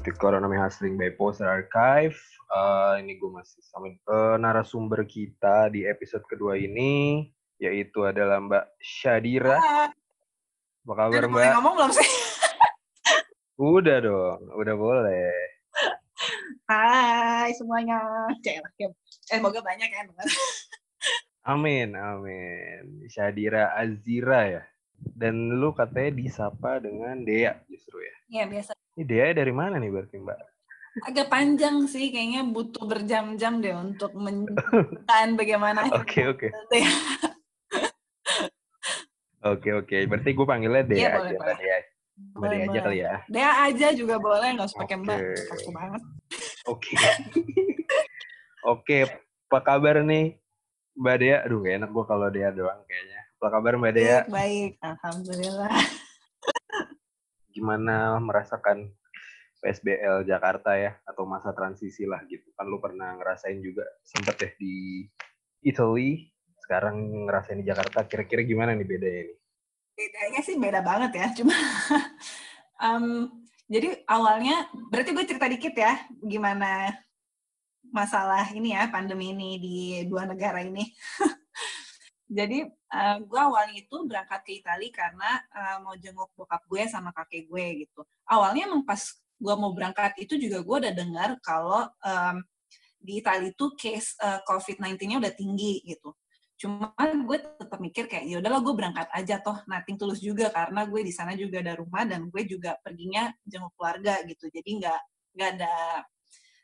to Economy Hustling by Poster Archive. Uh, ini gue masih sama uh, narasumber kita di episode kedua ini, yaitu adalah Mbak Syadira. Apa kabar Udah Mbak? boleh ngomong belum sih? Udah dong, udah boleh. Hai semuanya. Eh, semoga banyak ya. Amin, amin. Syadira Azira ya. Dan lu katanya disapa dengan Dea justru ya. Iya biasa. Ini Dea dari mana nih berarti Mbak? Agak panjang sih, kayaknya butuh berjam-jam deh untuk menjelaskan bagaimana. Oke, oke. Oke, oke. Berarti gue panggilnya Dea Iya, aja, boleh, Mbak boleh. Dea. Mbak Boleh, Dea aja kali ya. Dea aja juga boleh, nggak usah pakai mbak. Oke. Kaku banget. Oke. Oke, apa kabar nih Mbak Dea? Aduh, gak enak gue kalau Dea doang kayaknya. Apa kabar Mbak Dea? Baik, baik. Alhamdulillah. Gimana merasakan PSBL Jakarta ya? Atau masa transisi lah gitu. Kan lu pernah ngerasain juga sempet deh di Italy. Sekarang ngerasain di Jakarta. Kira-kira gimana nih bedanya nih? Bedanya sih beda banget ya. Cuma, em, jadi awalnya, berarti gue cerita dikit ya, gimana masalah ini ya, pandemi ini di dua negara ini. Jadi eh, gue awalnya itu berangkat ke Italia karena eh, mau jenguk bokap gue sama kakek gue gitu. Awalnya emang pas gue mau berangkat itu juga gue udah dengar kalau em, di Italia itu case eh, COVID-19-nya udah tinggi gitu. Cuman gue tetap mikir kayak ya udahlah gue berangkat aja toh nating tulus juga karena gue di sana juga ada rumah dan gue juga perginya jenguk keluarga gitu. Jadi nggak nggak ada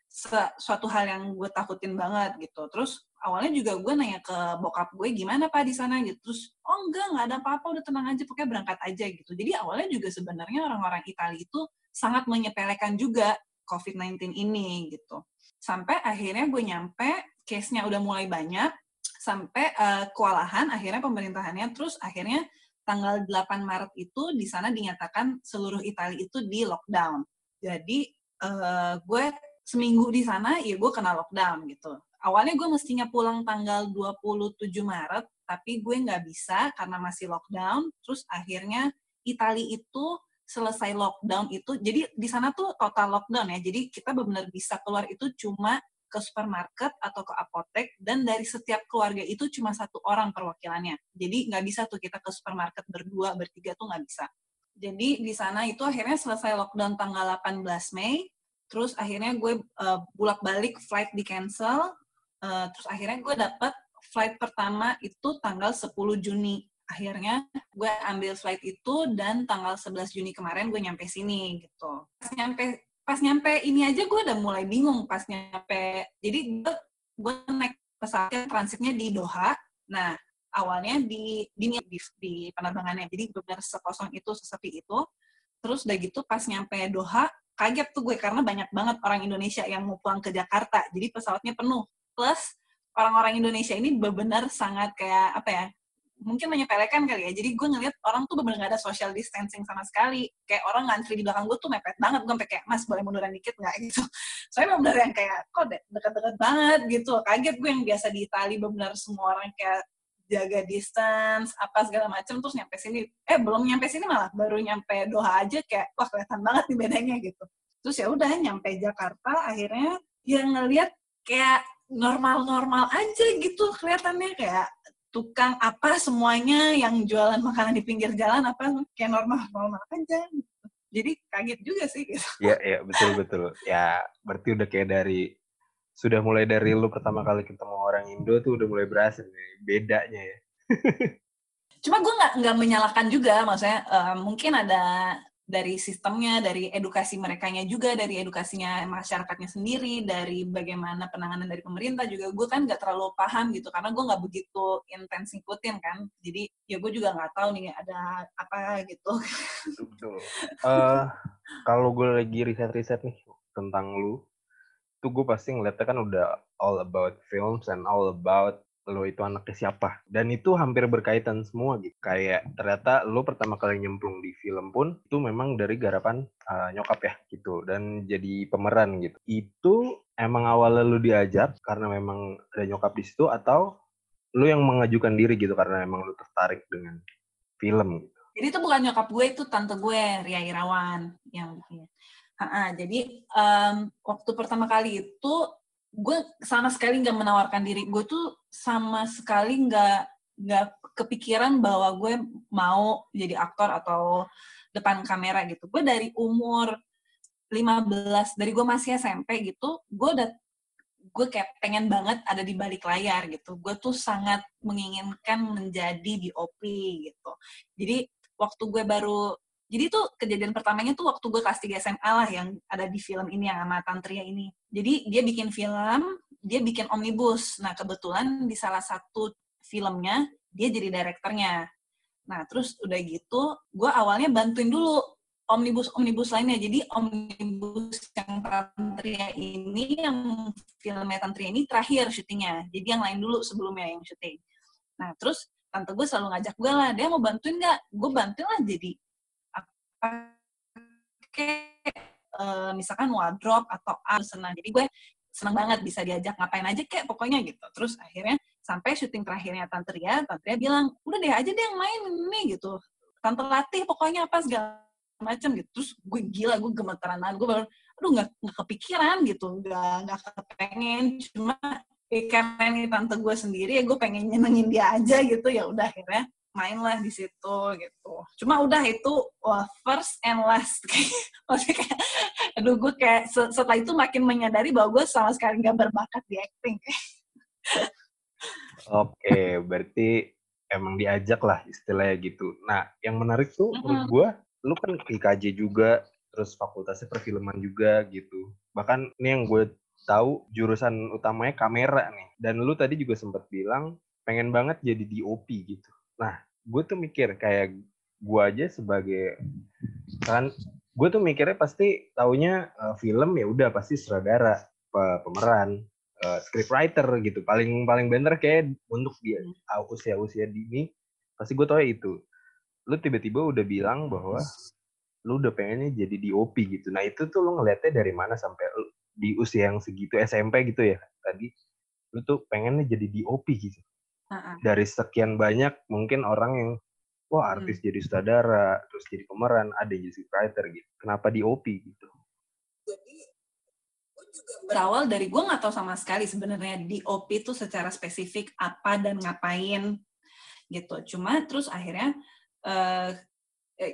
se- suatu hal yang gue takutin banget gitu. Terus awalnya juga gue nanya ke bokap gue gimana pak di sana gitu. Terus oh enggak nggak ada apa-apa udah tenang aja pokoknya berangkat aja gitu. Jadi awalnya juga sebenarnya orang-orang Italia itu sangat menyepelekan juga COVID-19 ini gitu. Sampai akhirnya gue nyampe case-nya udah mulai banyak sampai eh, kewalahan akhirnya pemerintahannya terus akhirnya tanggal 8 Maret itu di sana dinyatakan seluruh Italia itu di lockdown. Jadi eh, gue seminggu di sana ya gue kena lockdown gitu. Awalnya gue mestinya pulang tanggal 27 Maret, tapi gue nggak bisa karena masih lockdown. Terus akhirnya Italia itu selesai lockdown itu, jadi di sana tuh total lockdown ya. Jadi kita benar-benar bisa keluar itu cuma ke supermarket atau ke apotek dan dari setiap keluarga itu cuma satu orang perwakilannya. Jadi nggak bisa tuh kita ke supermarket berdua, bertiga tuh nggak bisa. Jadi di sana itu akhirnya selesai lockdown tanggal 18 Mei, terus akhirnya gue uh, bulak-balik flight di cancel, uh, terus akhirnya gue dapet flight pertama itu tanggal 10 Juni. Akhirnya gue ambil flight itu dan tanggal 11 Juni kemarin gue nyampe sini gitu. Pas nyampe pas nyampe ini aja gue udah mulai bingung pas nyampe. Jadi gue, gue naik pesawatnya transitnya di Doha. Nah, awalnya di di di, di penerbangannya. Jadi benar sekosong itu, sesepi itu. Terus udah gitu pas nyampe Doha, kaget tuh gue karena banyak banget orang Indonesia yang mau pulang ke Jakarta. Jadi pesawatnya penuh. Plus orang-orang Indonesia ini benar sangat kayak apa ya? Mungkin menyepelekan kali ya. Jadi gue ngeliat orang tuh benar gak ada social distancing sama sekali. Kayak orang ngantri di belakang gue tuh mepet banget. Gue sampai kayak, mas boleh munduran dikit nggak gitu. Soalnya benar yang kayak, kok de- deket-deket banget gitu. Kaget gue yang biasa di Itali benar semua orang kayak jaga distance apa segala macam terus nyampe sini eh belum nyampe sini malah baru nyampe Doha aja kayak wah kelihatan banget nih bedanya gitu terus ya udah nyampe Jakarta akhirnya yang ngelihat kayak normal-normal aja gitu kelihatannya kayak tukang apa semuanya yang jualan makanan di pinggir jalan apa kayak normal-normal aja gitu. jadi kaget juga sih gitu Iya, iya, betul-betul. Ya, berarti udah kayak dari sudah mulai dari lu pertama kali ketemu orang Indo tuh udah mulai berasa nih bedanya ya. cuma gue nggak nggak menyalahkan juga maksudnya eh, mungkin ada dari sistemnya dari edukasi merekanya juga dari edukasinya masyarakatnya sendiri dari bagaimana penanganan dari pemerintah juga. Gue kan nggak terlalu paham gitu karena gue nggak begitu intens ngikutin kan. Jadi ya gue juga nggak tahu nih ada apa gitu. Betul. Eh, kalau gue lagi riset-riset nih tentang lu, tuh gue pasti ngeliatnya kan udah all about films and all about lo itu anaknya siapa. Dan itu hampir berkaitan semua gitu. Kayak ternyata lo pertama kali nyemplung di film pun itu memang dari garapan uh, nyokap ya gitu. Dan jadi pemeran gitu. Itu emang awalnya lo diajak karena memang ada nyokap di situ atau lo yang mengajukan diri gitu karena emang lo tertarik dengan film gitu. Jadi itu bukan nyokap gue, itu tante gue, Ria Irawan yang bikin. jadi um, waktu pertama kali itu gue sama sekali nggak menawarkan diri. Gue tuh sama sekali nggak nggak kepikiran bahwa gue mau jadi aktor atau depan kamera gitu. Gue dari umur 15, dari gue masih SMP gitu, gue udah gue kayak pengen banget ada di balik layar gitu. Gue tuh sangat menginginkan menjadi di OP gitu. Jadi waktu gue baru jadi tuh kejadian pertamanya tuh waktu gue kelas 3 SMA lah yang ada di film ini yang sama Tantria ini. Jadi dia bikin film, dia bikin omnibus. Nah kebetulan di salah satu filmnya dia jadi direkturnya. Nah terus udah gitu, gue awalnya bantuin dulu omnibus-omnibus lainnya. Jadi omnibus yang Tantria ini, yang filmnya Tantria ini terakhir syutingnya. Jadi yang lain dulu sebelumnya yang syuting. Nah terus tante gue selalu ngajak gue lah, dia mau bantuin nggak? Gue bantuin lah jadi apa kayak uh, misalkan wardrobe atau apa senang. Jadi gue senang banget bisa diajak ngapain aja kayak pokoknya gitu. Terus akhirnya sampai syuting terakhirnya Tante Ria, Tante Ria bilang, udah deh aja deh yang main ini gitu. Tante latih pokoknya apa segala macam gitu. Terus gue gila, gue gemeteran banget. Gue baru, aduh nggak nggak kepikiran gitu, nggak nggak kepengen. Cuma eh, karena ini tante gue sendiri ya gue pengen nyenengin dia aja gitu ya udah akhirnya mainlah di situ gitu. Cuma udah itu wah, first and last maksudnya kayak aduh gue kayak setelah itu makin menyadari bahwa gue sama sekali nggak berbakat di acting. Oke, berarti emang diajak lah istilahnya gitu. Nah, yang menarik tuh mm -hmm. menurut gue, lu kan IKJ juga, terus fakultasnya perfilman juga gitu. Bahkan ini yang gue tahu jurusan utamanya kamera nih. Dan lu tadi juga sempat bilang pengen banget jadi DOP gitu. Nah, gue tuh mikir kayak gue aja sebagai kan gue tuh mikirnya pasti taunya uh, film ya udah pasti sutradara pemeran uh, scriptwriter gitu. Paling paling bener kayak untuk dia hmm. usia usia dini pasti gue tau itu. Lu tiba-tiba udah bilang bahwa lu udah pengennya jadi DOP gitu. Nah itu tuh lu ngeliatnya dari mana sampai di usia yang segitu SMP gitu ya tadi. Lu tuh pengennya jadi DOP gitu uh-uh. dari sekian banyak mungkin orang yang wah hmm. artis hmm. jadi sutradara terus jadi pemeran ada yang jadi writer gitu kenapa DOP gitu jadi juga berawal dari gue nggak tahu sama sekali sebenarnya DOP itu secara spesifik apa dan ngapain gitu cuma terus akhirnya uh,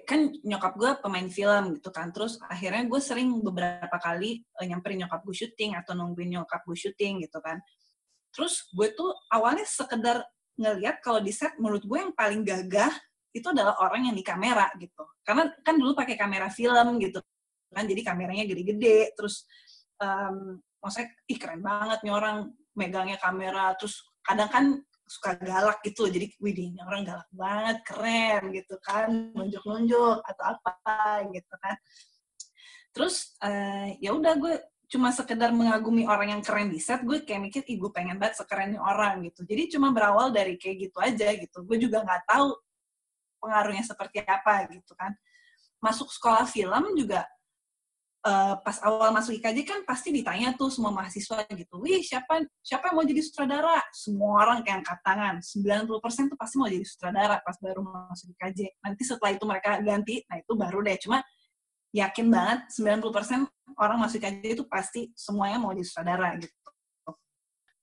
kan nyokap gue pemain film gitu kan terus akhirnya gue sering beberapa kali uh, nyamperin nyokap gue syuting atau nungguin nyokap gue syuting gitu kan terus gue tuh awalnya sekedar ngeliat kalau di set menurut gue yang paling gagah itu adalah orang yang di kamera gitu. Karena kan dulu pakai kamera film gitu kan jadi kameranya gede-gede terus um, maksudnya ih keren banget nih orang megangnya kamera terus kadang kan suka galak gitu jadi wih orang galak banget keren gitu kan nunjuk-nunjuk atau apa gitu kan. Terus uh, ya udah gue cuma sekedar mengagumi orang yang keren di set gue kayak mikir ih gue pengen banget sekeren orang gitu jadi cuma berawal dari kayak gitu aja gitu gue juga nggak tahu pengaruhnya seperti apa gitu kan masuk sekolah film juga uh, pas awal masuk IKJ kan pasti ditanya tuh semua mahasiswa gitu, wih siapa siapa yang mau jadi sutradara? Semua orang kayak angkat tangan, 90% tuh pasti mau jadi sutradara pas baru masuk IKJ. Nanti setelah itu mereka ganti, nah itu baru deh. Cuma yakin banget 90% orang masuk IKJ itu pasti semuanya mau jadi sutradara gitu.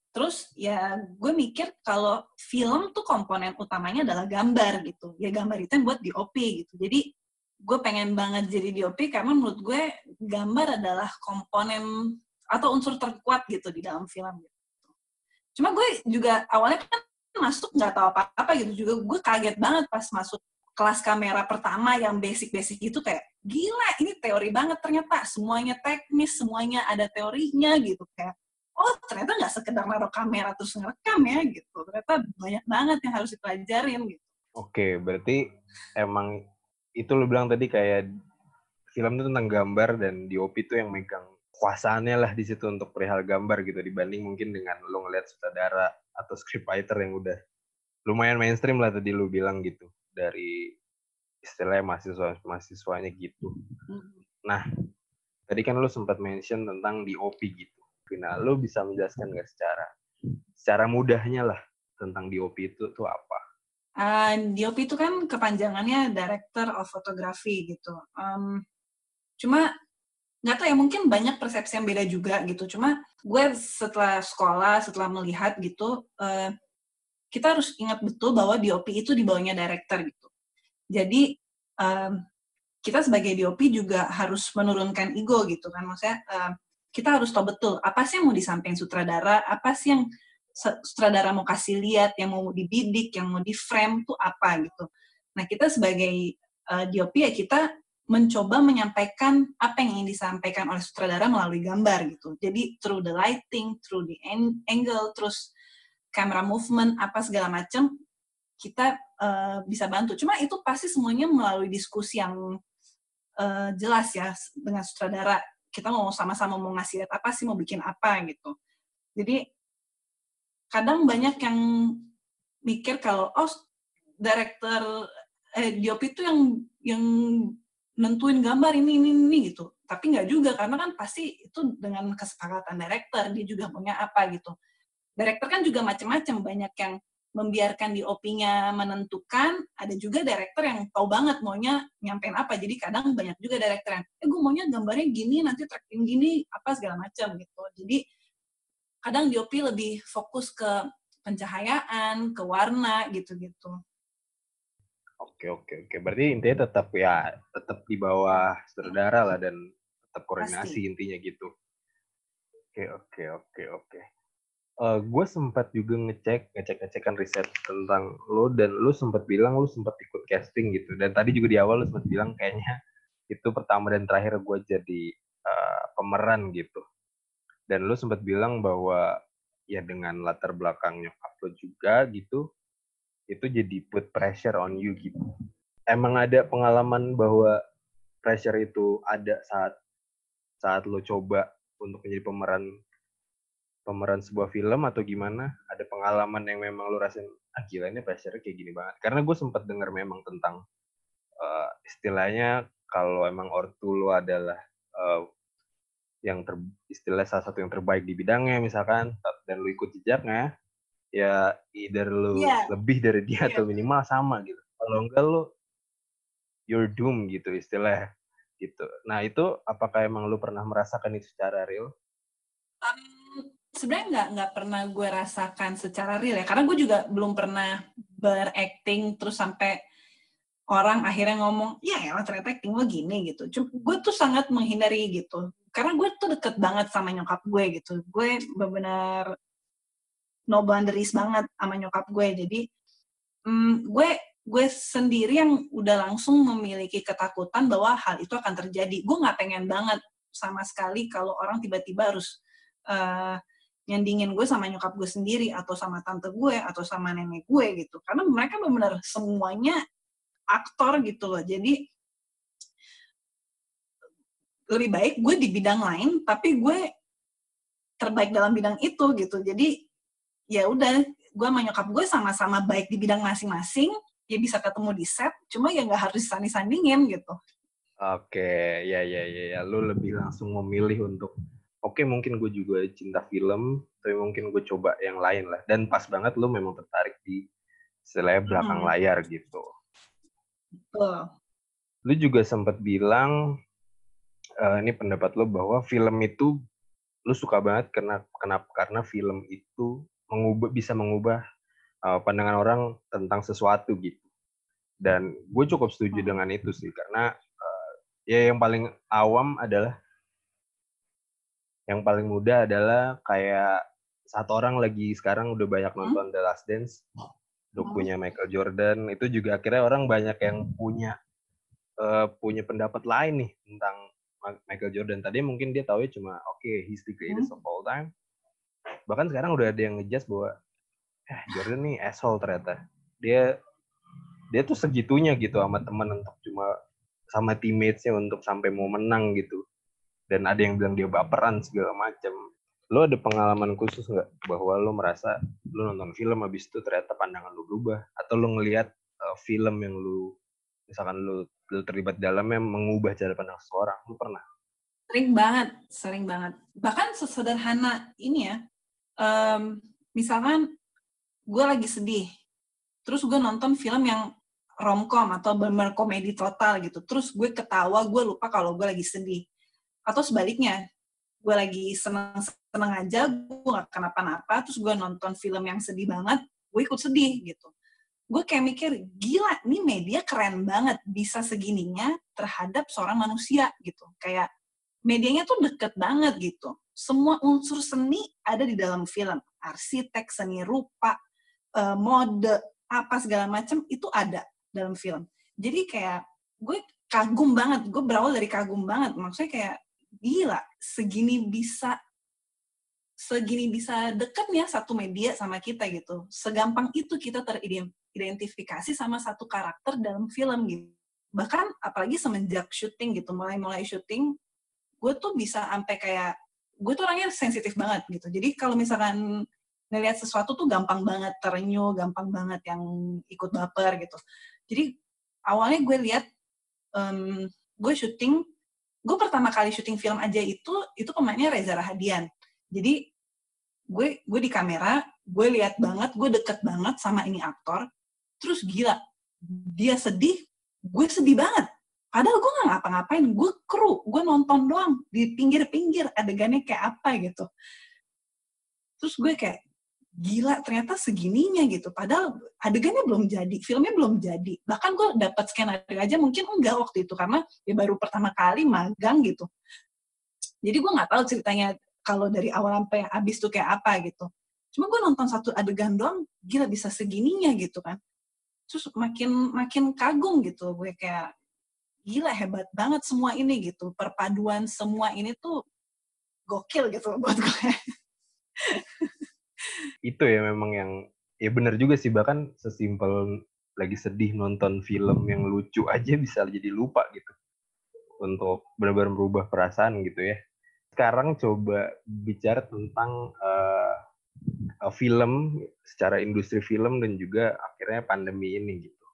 Terus ya gue mikir kalau film tuh komponen utamanya adalah gambar gitu. Ya gambar itu yang buat di OP gitu. Jadi gue pengen banget jadi DOP karena menurut gue gambar adalah komponen atau unsur terkuat gitu di dalam film gitu. Cuma gue juga awalnya kan masuk nggak tahu apa-apa gitu juga gue kaget banget pas masuk kelas kamera pertama yang basic-basic gitu kayak gila ini teori banget ternyata. Semuanya teknis semuanya ada teorinya gitu kayak oh ternyata nggak sekedar naruh kamera terus ngerekam ya gitu. Ternyata banyak banget yang harus dipelajarin gitu. Oke berarti emang itu lo bilang tadi kayak film itu tentang gambar dan DOP itu yang megang kuasaannya lah di situ untuk perihal gambar gitu dibanding mungkin dengan lo ngeliat sutradara atau scriptwriter yang udah lumayan mainstream lah tadi lo bilang gitu dari istilahnya mahasiswa mahasiswanya gitu. Nah, tadi kan lo sempat mention tentang DOP gitu. Nah, lo bisa menjelaskan nggak secara secara mudahnya lah tentang DOP itu tuh apa? Uh, DOP itu kan kepanjangannya Director of Photography gitu. Um, cuma nggak tahu ya mungkin banyak persepsi yang beda juga gitu. Cuma gue setelah sekolah, setelah melihat gitu, uh, kita harus ingat betul bahwa DOP itu di bawahnya director gitu. Jadi um, kita sebagai DOP juga harus menurunkan ego gitu kan. Maksudnya uh, kita harus tahu betul apa sih yang mau disampaikan sutradara, apa sih yang sutradara mau kasih lihat, yang mau dibidik, yang mau di frame tuh apa gitu. Nah kita sebagai uh, eh, DOP ya kita mencoba menyampaikan apa yang ingin disampaikan oleh sutradara melalui gambar gitu. Jadi through the lighting, through the angle, terus camera movement, apa segala macam kita uh, bisa bantu. Cuma itu pasti semuanya melalui diskusi yang uh, jelas ya dengan sutradara. Kita mau sama-sama mau ngasih lihat apa sih, mau bikin apa gitu. Jadi kadang banyak yang mikir kalau oh director eh DOP itu yang yang nentuin gambar ini ini ini gitu tapi nggak juga karena kan pasti itu dengan kesepakatan director dia juga punya apa gitu director kan juga macam-macam banyak yang membiarkan di OP-nya menentukan ada juga director yang tahu banget maunya nyampein apa jadi kadang banyak juga director yang eh gue maunya gambarnya gini nanti tracking gini apa segala macam gitu jadi kadang DOP lebih fokus ke pencahayaan, ke warna gitu-gitu. Oke oke oke. Berarti intinya tetap ya tetap di bawah saudara lah dan tetap koordinasi Pasti. intinya gitu. Oke oke oke oke. Uh, eh, gue sempat juga ngecek ngecek ngecekan riset tentang lo dan lo sempat bilang lo sempat ikut casting gitu. Dan tadi juga di awal lo sempat bilang kayaknya itu pertama dan terakhir gue jadi uh, pemeran gitu. Dan lu sempat bilang bahwa ya dengan latar belakang nyokap lo juga gitu itu jadi put pressure on you gitu. Emang ada pengalaman bahwa pressure itu ada saat saat lo coba untuk menjadi pemeran pemeran sebuah film atau gimana? Ada pengalaman yang memang lo rasain ah gila ini pressure kayak gini banget. Karena gue sempat dengar memang tentang uh, istilahnya kalau emang ortu lo adalah uh, yang ter, istilah salah satu yang terbaik di bidangnya misalkan dan lu ikut jejaknya ya either lu yeah. lebih dari dia yeah. atau minimal sama gitu. Kalau enggak lu you're doom gitu istilah gitu. Nah itu apakah emang lu pernah merasakan itu secara real? Um, sebenarnya nggak nggak pernah gue rasakan secara real ya. Karena gue juga belum pernah berakting terus sampai orang akhirnya ngomong ya emang ternyata acting lo gini gitu. Cuma gue tuh sangat menghindari gitu. Karena gue tuh deket banget sama nyokap gue gitu. Gue benar-benar no boundaries banget sama nyokap gue. Jadi um, gue gue sendiri yang udah langsung memiliki ketakutan bahwa hal itu akan terjadi. Gue nggak pengen banget sama sekali kalau orang tiba-tiba harus uh, nyandingin gue sama nyokap gue sendiri atau sama tante gue atau sama nenek gue gitu. Karena mereka benar-benar semuanya aktor gitu loh. Jadi lebih baik gue di bidang lain tapi gue terbaik dalam bidang itu gitu. Jadi ya udah gue sama nyokap gue sama-sama baik di bidang masing-masing ya bisa ketemu di set cuma ya nggak harus sanding-sandingin gitu. Oke ya ya ya ya. Lu lebih langsung memilih untuk oke mungkin gue juga cinta film tapi mungkin gue coba yang lain lah dan pas banget lu memang tertarik di seleb belakang hmm. layar gitu Betul. Lu juga sempat bilang uh, ini pendapat lo bahwa film itu lu suka banget karena kenapa karena film itu mengubah bisa mengubah uh, pandangan orang tentang sesuatu gitu dan gue cukup setuju hmm. dengan itu sih karena uh, ya yang paling awam adalah yang paling mudah adalah kayak satu orang lagi sekarang udah banyak hmm? nonton hmm? The Last Dance dokunya hmm. Michael Jordan itu juga akhirnya orang banyak yang punya uh, punya pendapat lain nih tentang Michael Jordan. Tadi mungkin dia tahu ya cuma oke okay, he's the greatest hmm. of all time. Bahkan sekarang udah ada yang ngejudge bahwa eh Jordan nih asshole ternyata. Dia dia tuh segitunya gitu sama teman untuk cuma sama teammates-nya untuk sampai mau menang gitu. Dan ada yang bilang dia baperan segala macam. Lo ada pengalaman khusus nggak? Bahwa lo merasa lo nonton film habis itu ternyata pandangan lo berubah? Atau lo ngelihat uh, film yang lo misalkan lo lu terlibat dalamnya mengubah cara pandang seseorang? Lu pernah? Sering banget sering banget. Bahkan sesederhana ini ya um, misalkan gue lagi sedih terus gue nonton film yang romcom atau bener komedi total gitu. Terus gue ketawa gue lupa kalau gue lagi sedih atau sebaliknya gue lagi seneng seneng aja gue gak kenapa-napa terus gue nonton film yang sedih banget gue ikut sedih gitu. Gue kayak mikir gila nih media keren banget bisa segininya terhadap seorang manusia gitu. Kayak medianya tuh deket banget gitu. Semua unsur seni ada di dalam film. Arsitek seni rupa uh, mode apa segala macam itu ada dalam film. Jadi kayak gue kagum banget gue berawal dari kagum banget. Maksudnya kayak gila segini bisa segini bisa dekatnya satu media sama kita gitu. Segampang itu kita teridentifikasi sama satu karakter dalam film gitu. Bahkan apalagi semenjak syuting gitu, mulai-mulai syuting, gue tuh bisa sampai kayak gue tuh orangnya sensitif banget gitu. Jadi kalau misalkan ngelihat sesuatu tuh gampang banget terenyuh, gampang banget yang ikut baper gitu. Jadi awalnya gue lihat um, gue syuting, gue pertama kali syuting film aja itu itu pemainnya Reza Rahadian. Jadi gue gue di kamera gue lihat banget gue deket banget sama ini aktor terus gila dia sedih gue sedih banget. Padahal gue nggak ngapa-ngapain gue kru gue nonton doang di pinggir-pinggir adegannya kayak apa gitu. Terus gue kayak gila ternyata segininya gitu padahal adegannya belum jadi filmnya belum jadi bahkan gue dapat skenario aja mungkin enggak waktu itu karena ya baru pertama kali magang gitu jadi gue nggak tahu ceritanya kalau dari awal sampai habis tuh kayak apa gitu. Cuma gue nonton satu adegan doang, gila bisa segininya gitu kan. Terus makin makin kagum gitu, gue kayak gila hebat banget semua ini gitu. Perpaduan semua ini tuh gokil gitu buat gue. Itu ya memang yang ya bener juga sih bahkan sesimpel lagi sedih nonton film yang lucu aja bisa jadi lupa gitu untuk benar-benar merubah perasaan gitu ya sekarang coba bicara tentang uh, film secara industri film dan juga akhirnya pandemi ini gitu.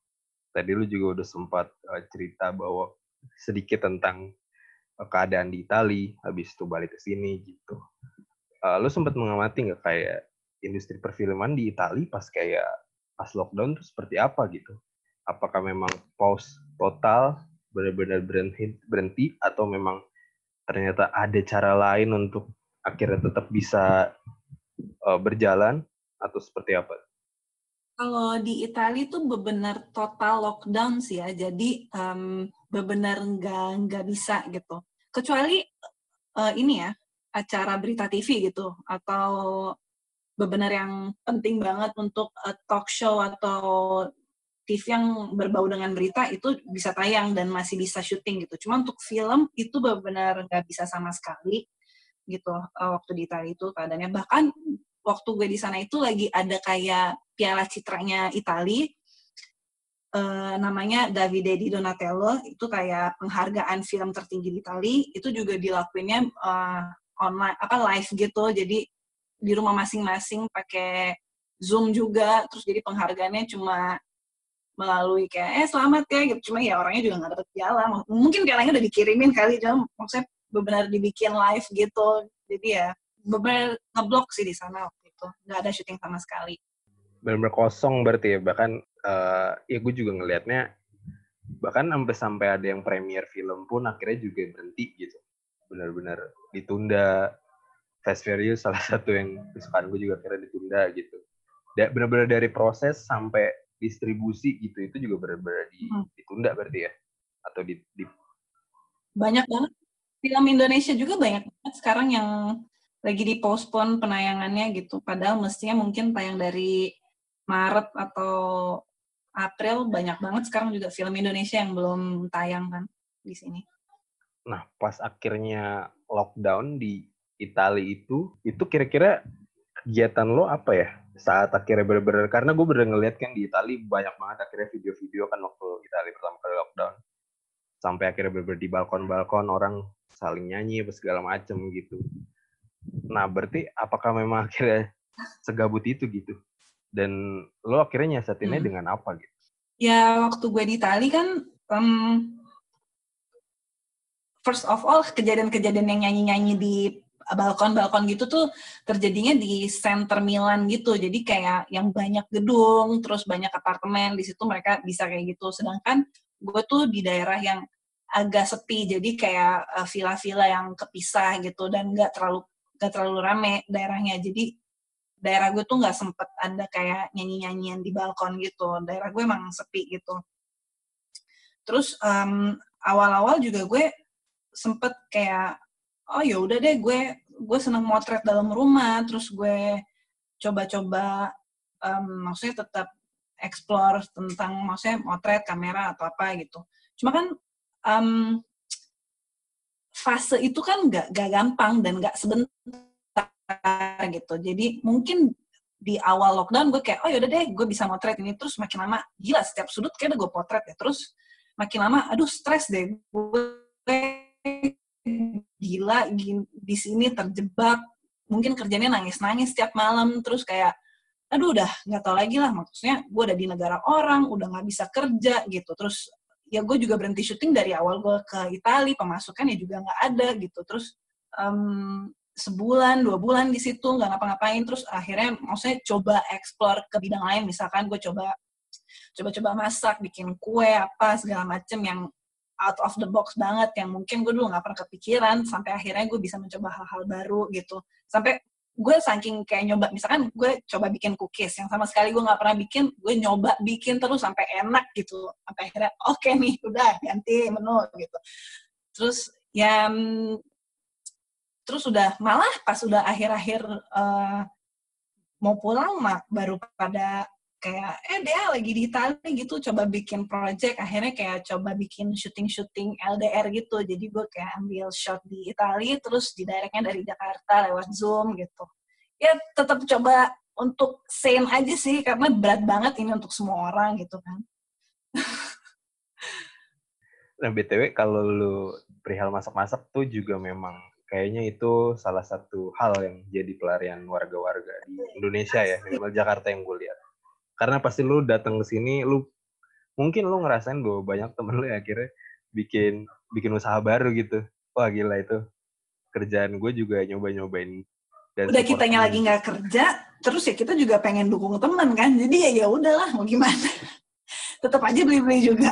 Tadi lu juga udah sempat uh, cerita bahwa sedikit tentang uh, keadaan di Itali, habis itu balik ke sini gitu. Uh, lu sempat mengamati nggak kayak industri perfilman di Itali pas kayak pas lockdown tuh seperti apa gitu? Apakah memang pause total, benar-benar berhenti, berhenti atau memang ternyata ada cara lain untuk akhirnya tetap bisa uh, berjalan atau seperti apa? Kalau di Italia itu benar total lockdown sih ya, jadi um, benar nggak nggak bisa gitu. Kecuali uh, ini ya acara berita TV gitu atau benar yang penting banget untuk uh, talk show atau TV yang berbau dengan berita itu bisa tayang dan masih bisa syuting gitu. Cuma untuk film itu benar-benar nggak bisa sama sekali gitu uh, waktu di Italia itu keadaannya. Bahkan waktu gue di sana itu lagi ada kayak piala citranya Italia uh, namanya Davide di Donatello itu kayak penghargaan film tertinggi di Italia itu juga dilakuinnya uh, online apa live gitu jadi di rumah masing-masing pakai Zoom juga terus jadi penghargaannya cuma melalui kayak eh selamat ya gitu. Cuma ya orangnya juga nggak dapet piala. Mungkin pialanya udah dikirimin kali cuma maksudnya benar dibikin live gitu. Jadi ya benar ngeblok sih di sana waktu itu. Nggak ada syuting sama sekali. Benar-benar kosong berarti ya. Bahkan uh, ya gue juga ngelihatnya bahkan sampai sampai ada yang premier film pun akhirnya juga berhenti gitu. Benar-benar ditunda Fast Furious salah satu yang kesukaan gue juga akhirnya ditunda gitu benar-benar dari proses sampai distribusi gitu itu juga benar-benar di, hmm. ditunda berarti ya atau di, di banyak banget film Indonesia juga banyak banget sekarang yang lagi dipospon penayangannya gitu padahal mestinya mungkin tayang dari Maret atau April banyak banget sekarang juga film Indonesia yang belum tayang kan di sini. Nah, pas akhirnya lockdown di Italia itu, itu kira-kira kegiatan lo apa ya saat akhirnya bener-bener karena gue bener ngeliat kan di Italia banyak banget akhirnya video-video kan waktu Italia pertama kali lockdown. Sampai akhirnya bener-bener di balkon-balkon orang saling nyanyi apa segala macem gitu. Nah berarti apakah memang akhirnya segabut itu gitu? Dan lo akhirnya nyasetinnya hmm. dengan apa gitu? Ya waktu gue di Italia kan um, first of all kejadian-kejadian yang nyanyi-nyanyi di balkon-balkon gitu tuh terjadinya di center Milan gitu. Jadi kayak yang banyak gedung, terus banyak apartemen di situ mereka bisa kayak gitu. Sedangkan gue tuh di daerah yang agak sepi, jadi kayak uh, villa-villa yang kepisah gitu dan nggak terlalu nggak terlalu rame daerahnya. Jadi daerah gue tuh nggak sempet ada kayak nyanyi-nyanyian di balkon gitu. Daerah gue emang sepi gitu. Terus um, awal-awal juga gue sempet kayak oh ya udah deh gue gue seneng motret dalam rumah terus gue coba-coba um, maksudnya tetap explore tentang maksudnya motret kamera atau apa gitu. Cuma kan um, fase itu kan gak, gak gampang dan gak sebentar gitu. Jadi mungkin di awal lockdown gue kayak oh yaudah deh gue bisa motret ini. Terus makin lama gila setiap sudut kayak gue potret ya. Terus makin lama aduh stres deh gue gila di sini terjebak. Mungkin kerjanya nangis-nangis setiap malam terus kayak aduh udah nggak tau lagi lah maksudnya gue udah di negara orang udah nggak bisa kerja gitu. Terus ya gue juga berhenti syuting dari awal gue ke Italia pemasukan ya juga nggak ada gitu. Terus um, sebulan dua bulan di situ nggak ngapa-ngapain. Terus akhirnya maksudnya coba explore ke bidang lain misalkan gue coba coba-coba masak bikin kue apa segala macem yang out of the box banget yang mungkin gue dulu nggak pernah kepikiran sampai akhirnya gue bisa mencoba hal-hal baru gitu. Sampai gue saking kayak nyoba misalkan gue coba bikin cookies yang sama sekali gue nggak pernah bikin gue nyoba bikin terus sampai enak gitu. Sampai akhirnya oke okay nih udah ganti menu gitu. Terus ya terus udah malah pas udah akhir-akhir uh, mau pulang mak baru pada kayak eh dia lagi di Italia gitu coba bikin project akhirnya kayak coba bikin syuting-syuting LDR gitu. Jadi gue kayak ambil shot di Italia terus di directnya dari Jakarta lewat Zoom gitu. Ya tetap coba untuk same aja sih karena berat banget ini untuk semua orang gitu kan. Nah btw kalau lu perihal masak-masak tuh juga memang kayaknya itu salah satu hal yang jadi pelarian warga-warga di Indonesia ya minimal Jakarta yang gue lihat karena pasti lu datang ke sini lu mungkin lu ngerasain bahwa banyak temen lu yang akhirnya bikin bikin usaha baru gitu. Wah gila itu. Kerjaan gue juga nyoba nyobain dan udah kitanya lagi nggak kerja terus ya kita juga pengen dukung teman kan. Jadi ya ya udahlah mau gimana. Tetap aja beli beli juga.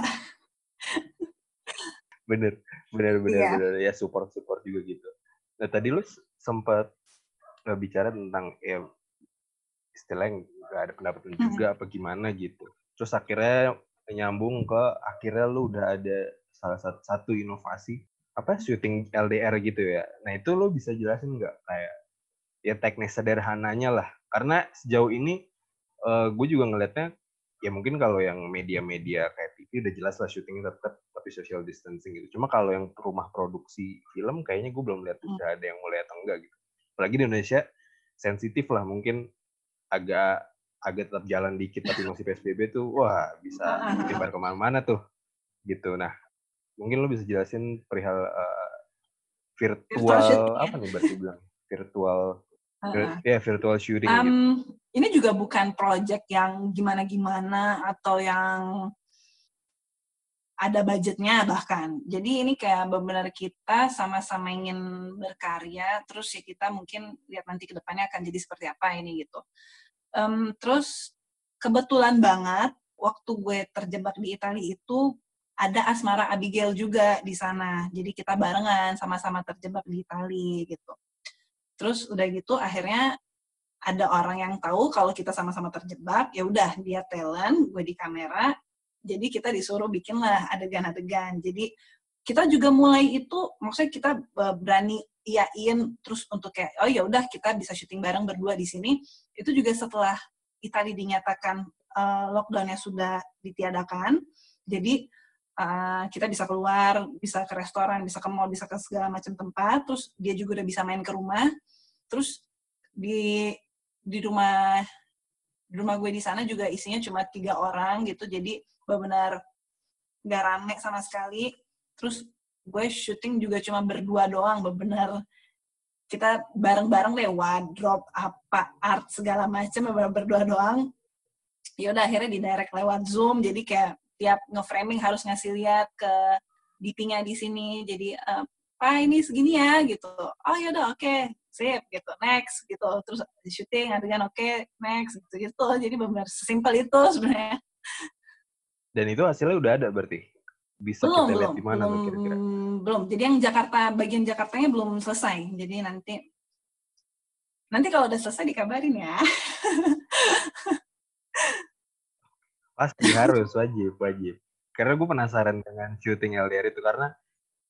Bener bener bener yeah. bener. Ya support support juga gitu. Nah tadi lu sempat bicara tentang ya istilahnya nggak ada pendapatan hmm. juga apa gimana gitu terus akhirnya nyambung ke akhirnya lu udah ada salah satu, satu inovasi apa syuting LDR gitu ya nah itu lu bisa jelasin nggak kayak ya teknis sederhananya lah karena sejauh ini uh, gue juga ngelihatnya ya mungkin kalau yang media-media kayak TV udah jelas lah syutingnya tetap tapi social distancing gitu. Cuma kalau yang rumah produksi film kayaknya gue belum lihat hmm. udah ada yang mulai atau enggak gitu. Apalagi di Indonesia sensitif lah mungkin agak agak tetap jalan dikit tapi masih PSBB tuh wah bisa menyebar ke mana-mana tuh gitu nah mungkin lo bisa jelasin perihal uh, virtual, virtual apa nih berarti bilang virtual uh, ya virtual shooting um, gitu. ini juga bukan project yang gimana-gimana atau yang ada budgetnya bahkan. Jadi ini kayak benar-benar kita sama-sama ingin berkarya, terus ya kita mungkin lihat nanti ke depannya akan jadi seperti apa ini gitu. Um, terus kebetulan banget waktu gue terjebak di Italia itu ada Asmara Abigail juga di sana. Jadi kita barengan sama-sama terjebak di Italia gitu. Terus udah gitu akhirnya ada orang yang tahu kalau kita sama-sama terjebak, ya udah dia talent, gue di kamera. Jadi kita disuruh bikinlah adegan-adegan. Jadi kita juga mulai itu maksudnya kita eh, berani iyain terus untuk kayak oh ya udah kita bisa syuting bareng berdua di sini. Itu juga setelah Italia dinyatakan uh, lockdownnya sudah ditiadakan jadi uh, kita bisa keluar bisa ke restoran bisa ke mall bisa ke segala macam tempat terus dia juga udah bisa main ke rumah terus di di rumah di rumah gue di sana juga isinya cuma tiga orang gitu jadi benar-benar nggak rame sama sekali terus gue syuting juga cuma berdua doang bener. Kita bareng-bareng deh wardrobe apa art segala macam berdua doang. Ya udah akhirnya di direct lewat zoom jadi kayak tiap nge-framing harus ngasih lihat ke DP-nya di sini. Jadi uh, pak ini segini ya gitu. Oh ya udah oke okay. sip gitu. Next gitu. Terus syuting adegan oke okay, next gitu gitu jadi benar sesimpel itu sebenarnya. Dan itu hasilnya udah ada berarti bisa belum, kita lihat di mana belum, kira-kira? Belum jadi yang Jakarta bagian Jakartanya belum selesai. Jadi nanti nanti kalau udah selesai dikabarin ya. Pasti harus wajib wajib. Karena gue penasaran dengan syuting LDR itu karena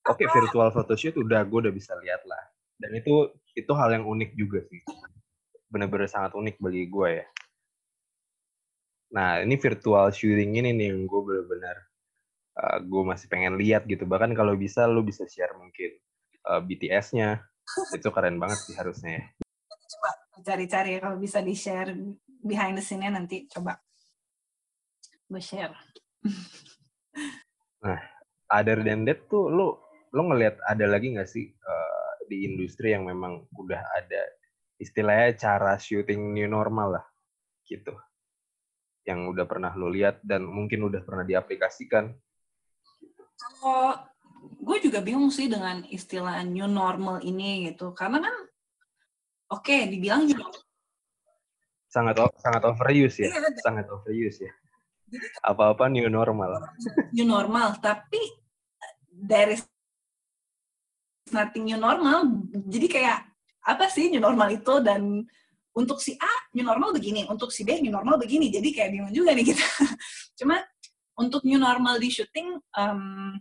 oke okay, virtual photoshoot udah gue udah bisa lihat lah. Dan itu itu hal yang unik juga sih. Benar-benar sangat unik bagi gue ya. Nah ini virtual shooting ini nih yang gue benar-benar uh, gue masih pengen lihat gitu. Bahkan kalau bisa lo bisa share mungkin uh, BTS-nya itu keren banget sih harusnya. Ya coba cari-cari kalau bisa di share behind the scene-nya nanti coba. Gue share. Nah other than that tuh lo lo ngelihat ada lagi nggak sih uh, di industri yang memang udah ada istilahnya cara syuting new normal lah gitu? Yang udah pernah lo lihat dan mungkin udah pernah diaplikasikan kalau gue juga bingung sih dengan istilah new normal ini gitu. Karena kan oke okay, dibilang new sangat sangat overuse ya. Iya, sangat overuse ya. Apa-apa new normal. New normal tapi dari nothing new normal. Jadi kayak apa sih new normal itu? Dan untuk si A new normal begini, untuk si B new normal begini. Jadi kayak bingung juga nih kita. Cuma untuk new normal di syuting, um,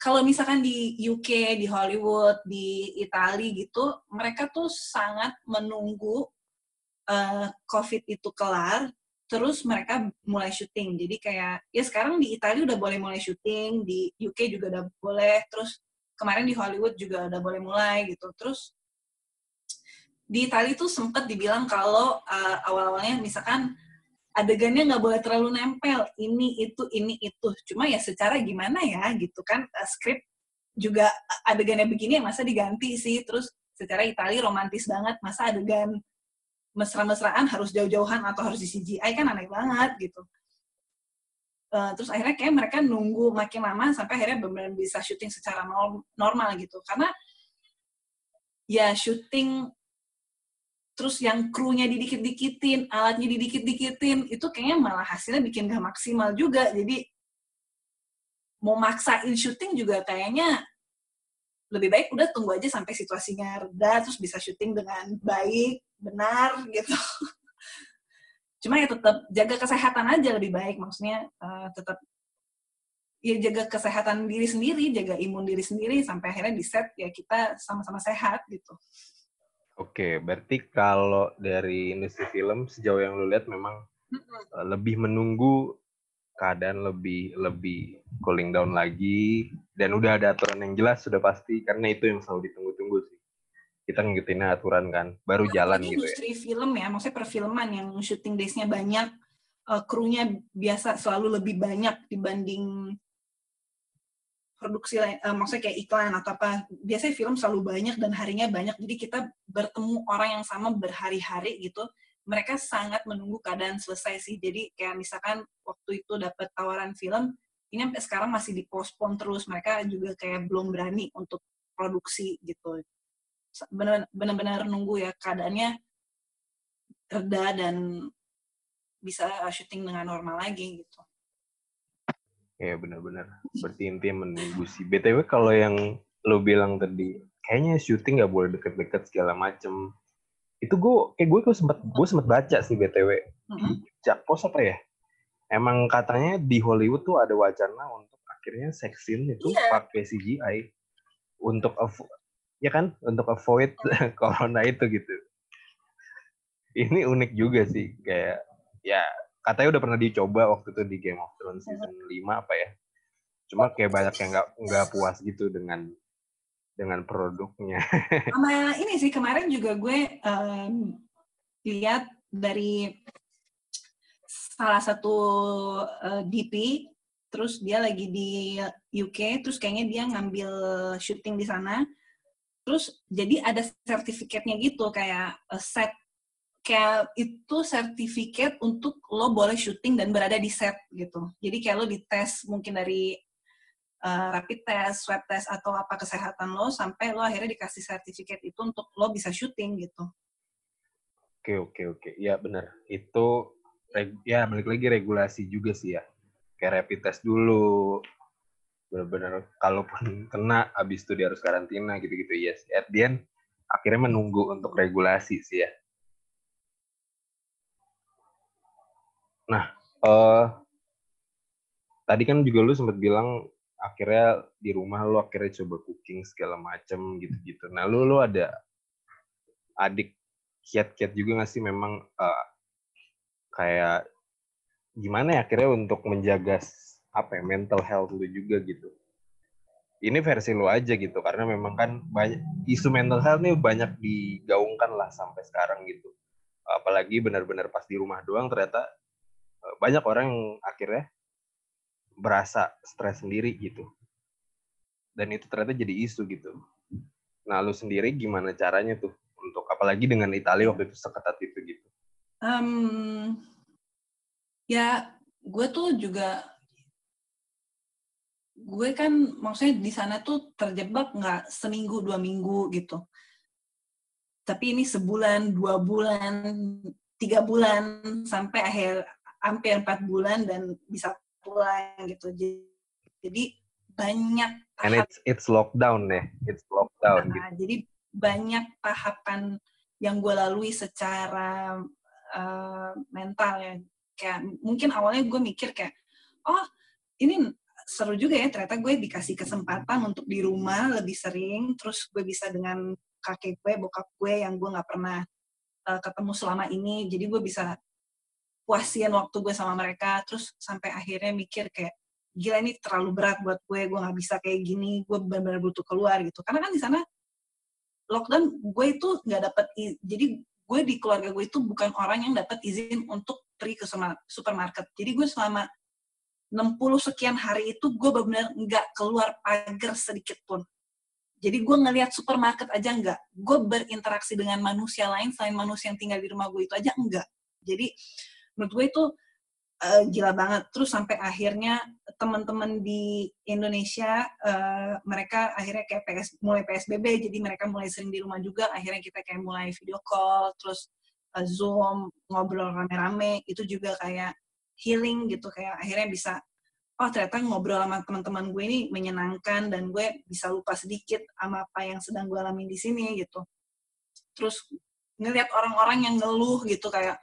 kalau misalkan di UK, di Hollywood, di Italia gitu, mereka tuh sangat menunggu uh, COVID itu kelar, terus mereka mulai syuting. Jadi kayak ya sekarang di Italia udah boleh mulai syuting, di UK juga udah boleh, terus kemarin di Hollywood juga udah boleh mulai gitu. Terus di Itali tuh sempet dibilang kalau uh, awal-awalnya misalkan adegannya nggak boleh terlalu nempel. Ini itu ini itu. Cuma ya secara gimana ya gitu kan. Uh, skrip juga adegannya begini ya masa diganti sih. Terus secara Itali romantis banget masa adegan mesra-mesraan harus jauh-jauhan atau harus di CGI kan aneh banget gitu. Uh, terus akhirnya kayak mereka nunggu makin lama sampai akhirnya benar-benar bisa syuting secara normal gitu. Karena ya syuting terus yang krunya didikit-dikitin alatnya didikit-dikitin itu kayaknya malah hasilnya bikin gak maksimal juga. Jadi mau maksain syuting juga kayaknya lebih baik udah tunggu aja sampai situasinya reda terus bisa syuting dengan baik benar gitu. Cuma ya tetap jaga kesehatan aja lebih baik. Maksudnya uh, tetap ya jaga kesehatan diri sendiri jaga imun diri sendiri sampai akhirnya di set ya kita sama-sama sehat gitu oke berarti kalau dari industri film sejauh yang lu lihat memang mm-hmm. lebih menunggu keadaan lebih lebih cooling down lagi dan udah ada aturan yang jelas sudah pasti karena itu yang selalu ditunggu-tunggu sih kita ngikutin aturan kan baru nah, jalan gitu ya. industri film ya maksudnya perfilman yang syuting daysnya banyak uh, krunya biasa selalu lebih banyak dibanding produksi lain uh, maksudnya kayak iklan atau apa biasanya film selalu banyak dan harinya banyak. Jadi kita bertemu orang yang sama berhari-hari gitu mereka sangat menunggu keadaan selesai sih. Jadi kayak misalkan waktu itu dapat tawaran film ini sampai sekarang masih dipospon terus. Mereka juga kayak belum berani untuk produksi gitu. Benar-benar nunggu ya keadaannya reda dan bisa syuting dengan normal lagi gitu. Ya benar-benar. Berarti intinya menunggu sih. BTW kalau yang lo bilang tadi, kayaknya syuting nggak boleh deket-deket segala macem. Itu gue, kayak gue gue sempat gue sempat baca sih BTW. Mm-hmm. Jakpos apa ya? Emang katanya di Hollywood tuh ada wacana untuk akhirnya sex scene itu yeah. pakai CGI untuk ya kan untuk avoid corona itu gitu ini unik juga sih kayak ya katanya udah pernah dicoba waktu itu di Game of Thrones season 5 apa ya. Cuma kayak banyak yang nggak nggak puas gitu dengan dengan produknya. Sama ini sih kemarin juga gue um, lihat dari salah satu uh, eh, DP terus dia lagi di UK terus kayaknya dia ngambil syuting di sana. Terus jadi ada sertifikatnya gitu kayak uh, set kayak itu sertifikat untuk lo boleh syuting dan berada di set gitu jadi kayak lo dites mungkin dari uh, rapid test, swab test atau apa kesehatan lo sampai lo akhirnya dikasih sertifikat itu untuk lo bisa syuting gitu. Oke oke oke, ya benar. Itu ya balik lagi regulasi juga sih ya. Kayak rapid test dulu, benar-benar kalaupun kena habis itu dia harus karantina gitu-gitu yes at akhirnya menunggu untuk regulasi sih ya nah uh, tadi kan juga lu sempat bilang akhirnya di rumah lu akhirnya coba cooking segala macem gitu-gitu. Nah lu lu ada adik kiat-kiat juga gak sih memang uh, kayak gimana ya akhirnya untuk menjaga apa ya mental health lu juga gitu? Ini versi lu aja gitu karena memang kan banyak isu mental health nih banyak digaungkan lah sampai sekarang gitu. Apalagi benar-benar pas di rumah doang ternyata banyak orang yang akhirnya berasa stres sendiri gitu. Dan itu ternyata jadi isu gitu. Nah lu sendiri gimana caranya tuh untuk apalagi dengan Italia waktu itu seketat itu gitu? Um, ya gue tuh juga gue kan maksudnya di sana tuh terjebak nggak seminggu dua minggu gitu. Tapi ini sebulan dua bulan tiga bulan sampai akhir hampir empat bulan dan bisa pulang gitu. Jadi banyak tahap, and it's it's lockdown deh it's lockdown nah, gitu. jadi banyak tahapan yang gue lalui secara uh, mental ya. Kayak mungkin awalnya gue mikir kayak oh ini seru juga ya ternyata gue dikasih kesempatan untuk di rumah lebih sering terus gue bisa dengan kakek gue bokap gue yang gue nggak pernah uh, ketemu selama ini jadi gue bisa puasin waktu gue sama mereka terus sampai akhirnya mikir kayak gila ini terlalu berat buat gue gue nggak bisa kayak gini gue benar-benar butuh keluar gitu karena kan di sana lockdown gue itu nggak dapat jadi gue di keluarga gue itu bukan orang yang dapat izin untuk pergi ke supermarket jadi gue selama 60 sekian hari itu gue benar-benar nggak keluar pagar sedikit pun. Jadi gue ngelihat supermarket aja nggak. Gue berinteraksi dengan manusia lain selain manusia yang tinggal di rumah gue itu aja enggak. Jadi menurut gue itu uh, gila banget. Terus sampai akhirnya teman-teman di Indonesia uh, mereka akhirnya kayak PS, mulai PSBB, jadi mereka mulai sering di rumah juga. Akhirnya kita kayak mulai video call, terus uh, Zoom, ngobrol rame-rame. Itu juga kayak healing gitu kayak akhirnya bisa oh ternyata ngobrol sama teman-teman gue ini menyenangkan dan gue bisa lupa sedikit sama apa yang sedang gue alami di sini gitu terus ngelihat orang-orang yang ngeluh gitu kayak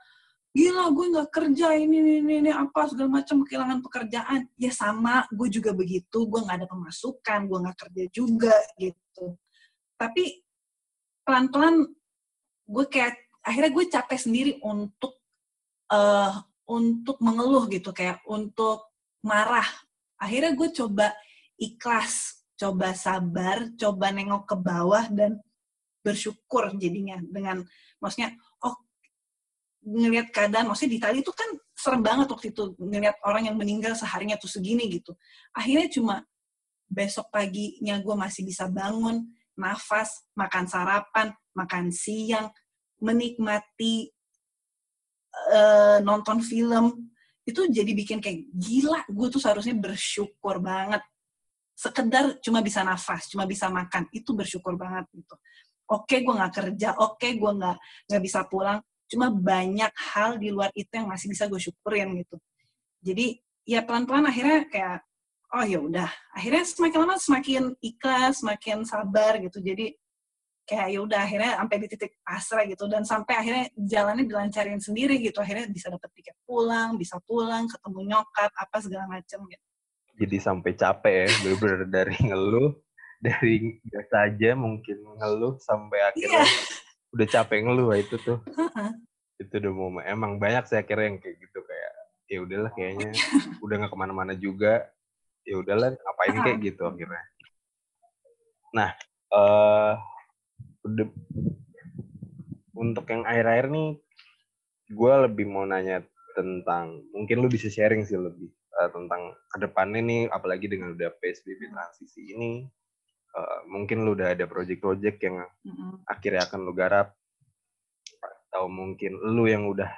gila gue nggak kerja ini ini ini, ini apa segala macam kehilangan pekerjaan. Ya sama gue juga begitu gue nggak ada pemasukan gue nggak kerja juga gitu. Tapi pelan-pelan gue kayak akhirnya gue capek sendiri untuk uh, untuk mengeluh gitu kayak untuk marah. Akhirnya gue coba ikhlas coba sabar coba nengok ke bawah dan bersyukur jadinya dengan maksudnya ngelihat keadaan maksudnya di Itali itu kan serem banget waktu itu ngelihat orang yang meninggal seharinya tuh segini gitu. Akhirnya cuma besok paginya gue masih bisa bangun nafas makan sarapan makan siang menikmati uh, nonton film. Itu jadi bikin kayak gila gue tuh seharusnya bersyukur banget. Sekedar cuma bisa nafas cuma bisa makan itu bersyukur banget gitu. Oke gue nggak kerja oke gue nggak nggak bisa pulang cuma banyak hal di luar itu yang masih bisa gue syukurin gitu. Jadi ya pelan-pelan akhirnya kayak oh ya udah. Akhirnya semakin lama semakin ikhlas semakin sabar gitu. Jadi kayak ya udah akhirnya sampai di titik pasrah gitu. Dan sampai akhirnya jalannya dilancarin sendiri gitu. Akhirnya bisa dapet tiket pulang bisa pulang ketemu nyokap apa segala macam gitu. Jadi sampai capek ya bener-bener dari ngeluh dari biasa aja mungkin ngeluh sampai akhirnya yeah. Udah capek ngeluh itu tuh. Itu udah mau emang banyak sih akhirnya yang kayak gitu kayak ya udahlah kayaknya udah nggak ke mana-mana juga ya udahlah ngapain kayak gitu akhirnya. Nah uh, udah untuk yang akhir-akhir nih gue lebih mau nanya tentang mungkin lu bisa sharing sih lebih uh, tentang ke depannya nih apalagi dengan udah PSBB transisi ini uh, mungkin lu udah ada project-project yang mm-hmm. akhirnya akan lu garap. Atau mungkin lu yang udah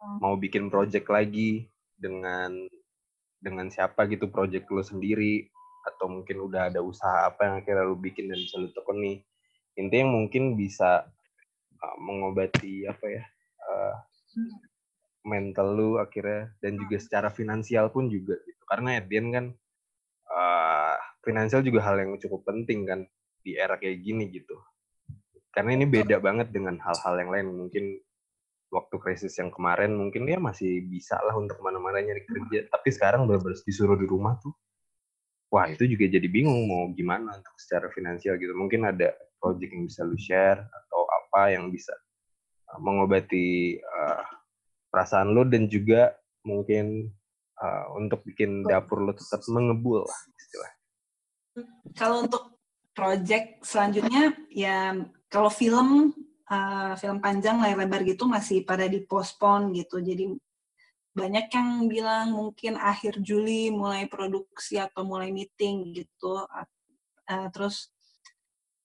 mm. mau bikin project lagi dengan dengan siapa gitu project lu sendiri. Atau mungkin udah ada usaha apa yang akhirnya lu bikin dan bisa lu tekuni. Intinya mungkin bisa uh, mengobati apa ya uh, mental lu akhirnya dan juga secara finansial pun juga gitu. Karena Edian kan uh, finansial juga hal yang cukup penting kan di era kayak gini gitu. Karena ini beda banget dengan hal-hal yang lain. Mungkin waktu krisis yang kemarin mungkin dia masih bisa lah untuk ke mana-mana nyari kerja. Tapi sekarang benar-benar disuruh di rumah tuh. Wah itu juga jadi bingung mau gimana untuk secara finansial gitu. Mungkin ada project yang bisa lu share atau apa yang bisa uh, mengobati uh, perasaan lu dan juga mungkin uh, untuk bikin dapur lu tetap mengebul kalau untuk project selanjutnya ya kalau film uh, film panjang layar lebar gitu masih pada dipospon gitu jadi banyak yang bilang mungkin akhir Juli mulai produksi atau mulai meeting gitu. Uh, terus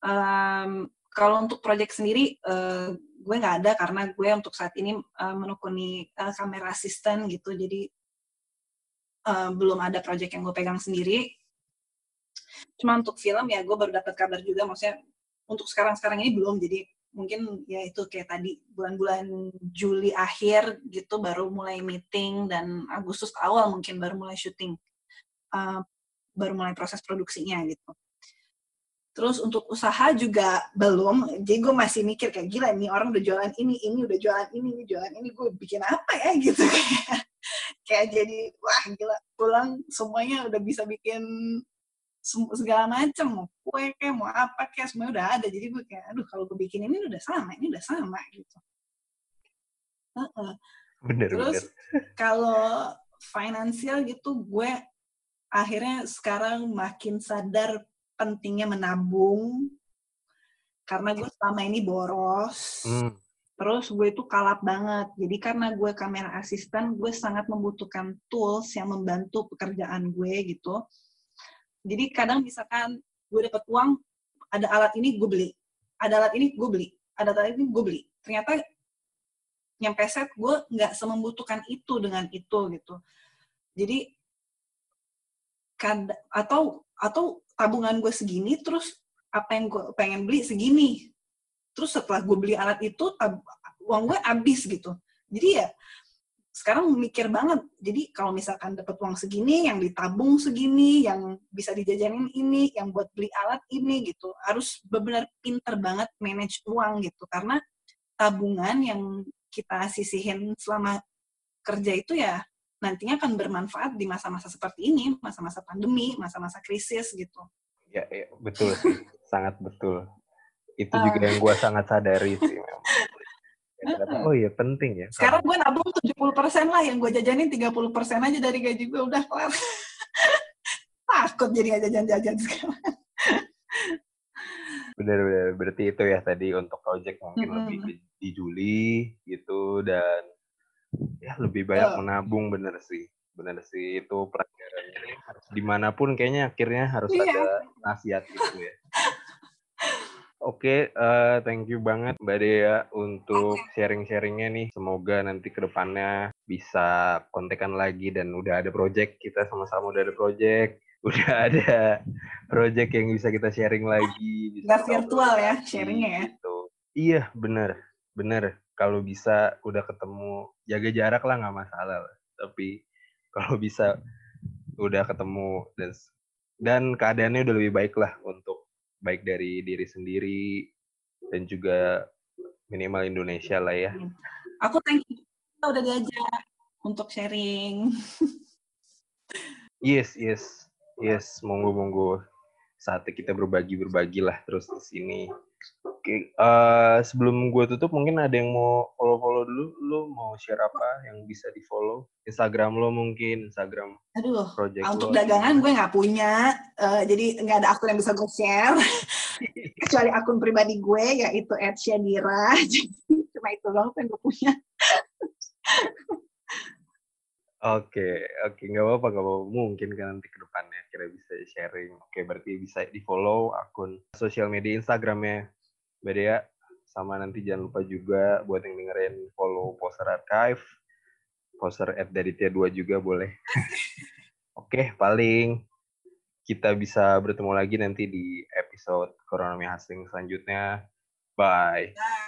um, kalau untuk project sendiri uh, gue nggak ada karena gue untuk saat ini uh, menekuni uh, kamera asisten gitu. Jadi uh, belum ada project yang gue pegang sendiri. Cuma untuk film ya gue baru dapat kabar juga maksudnya untuk sekarang-sekarang ini belum. Jadi mungkin ya itu kayak tadi bulan-bulan Juli akhir gitu baru mulai meeting dan Agustus awal mungkin baru mulai syuting. Uh, baru mulai proses produksinya gitu. Terus untuk usaha juga belum. Jadi gue masih mikir kayak gila nih orang udah jualan ini ini udah jualan ini ini jualan ini gue bikin apa ya? Gitu kayak kayak jadi wah gila pulang semuanya udah bisa bikin segala macam mau kue kayak mau apa kayak semuanya udah ada jadi gue kayak aduh kalau gue bikin ini udah sama ini udah sama gitu uh -uh. bener terus kalau finansial gitu gue akhirnya sekarang makin sadar pentingnya menabung karena gue selama ini boros hmm. Terus gue itu kalap banget. Jadi karena gue kamera asisten, gue sangat membutuhkan tools yang membantu pekerjaan gue gitu. Jadi kadang misalkan gue dapat uang, ada alat ini gue beli, ada alat ini gue beli, ada alat ini gue beli. Ternyata nyampe set gue nggak semembutuhkan itu dengan itu gitu. Jadi kad atau atau tabungan gue segini, terus apa yang gue pengen beli segini. Terus setelah gue beli alat itu, uang gue habis gitu. Jadi ya sekarang mikir banget. Jadi kalau misalkan dapat uang segini, yang ditabung segini, yang bisa dijajanin ini, yang buat beli alat ini gitu, harus benar-benar pinter banget manage uang gitu. Karena tabungan yang kita sisihin selama kerja itu ya nantinya akan bermanfaat di masa-masa seperti ini, masa-masa pandemi, masa-masa krisis gitu. Ya, ya betul sih, sangat betul. Itu juga uh, yang gue sangat sadari sih memang. Oh iya penting ya. Sekarang gue nabung 70% lah, yang gue jajanin 30% aja dari gaji gue udah kelar. Takut jadi gak jajan-jajan sekarang. Bener-bener, berarti itu ya tadi untuk project mungkin mm -hmm. lebih di, Juli gitu dan ya lebih banyak oh. menabung bener sih. Bener sih itu pelajarannya harus di mana pun kayaknya akhirnya harus yeah. ada nasihat gitu ya. Oke, okay, uh, eh, thank you banget Mbak Dea untuk sharing-sharingnya nih. Semoga nanti ke depannya bisa kontekan lagi dan udah ada project, kita sama-sama udah ada project, udah ada project yang bisa kita sharing lagi. Bisa virtual ya sharingnya ya? Gitu. Iya, bener. Bener. Kalau bisa udah ketemu, jaga jarak lah nggak masalah. Lah. Tapi kalau bisa udah ketemu dan dan keadaannya udah lebih baik lah untuk baik dari diri sendiri dan juga minimal Indonesia lah ya. Aku thank you udah diajak untuk sharing. yes, yes, yes, monggo monggo. Saatnya kita berbagi berbagi lah terus di sini. Oke, uh, sebelum gue tutup mungkin ada yang mau follow-follow dulu. Lu mau share apa yang bisa di-follow? Instagram lo mungkin, Instagram Aduh, project untuk lo. dagangan gue nggak punya. Uh, jadi nggak ada akun yang bisa gue share. Kecuali akun pribadi gue, yaitu @syadira. Jadi cuma itu doang yang gue punya. Oke, oke, nggak apa-apa, nggak apa-apa. Mungkin kan nanti ke depannya kira bisa sharing. Oke, berarti bisa di-follow akun sosial media Instagramnya Mbak Dea. Sama nanti jangan lupa juga buat yang dengerin follow Poster Archive. Poster at Daditia 2 juga boleh. oke, paling kita bisa bertemu lagi nanti di episode Koronomi Hustling selanjutnya. Bye. Bye.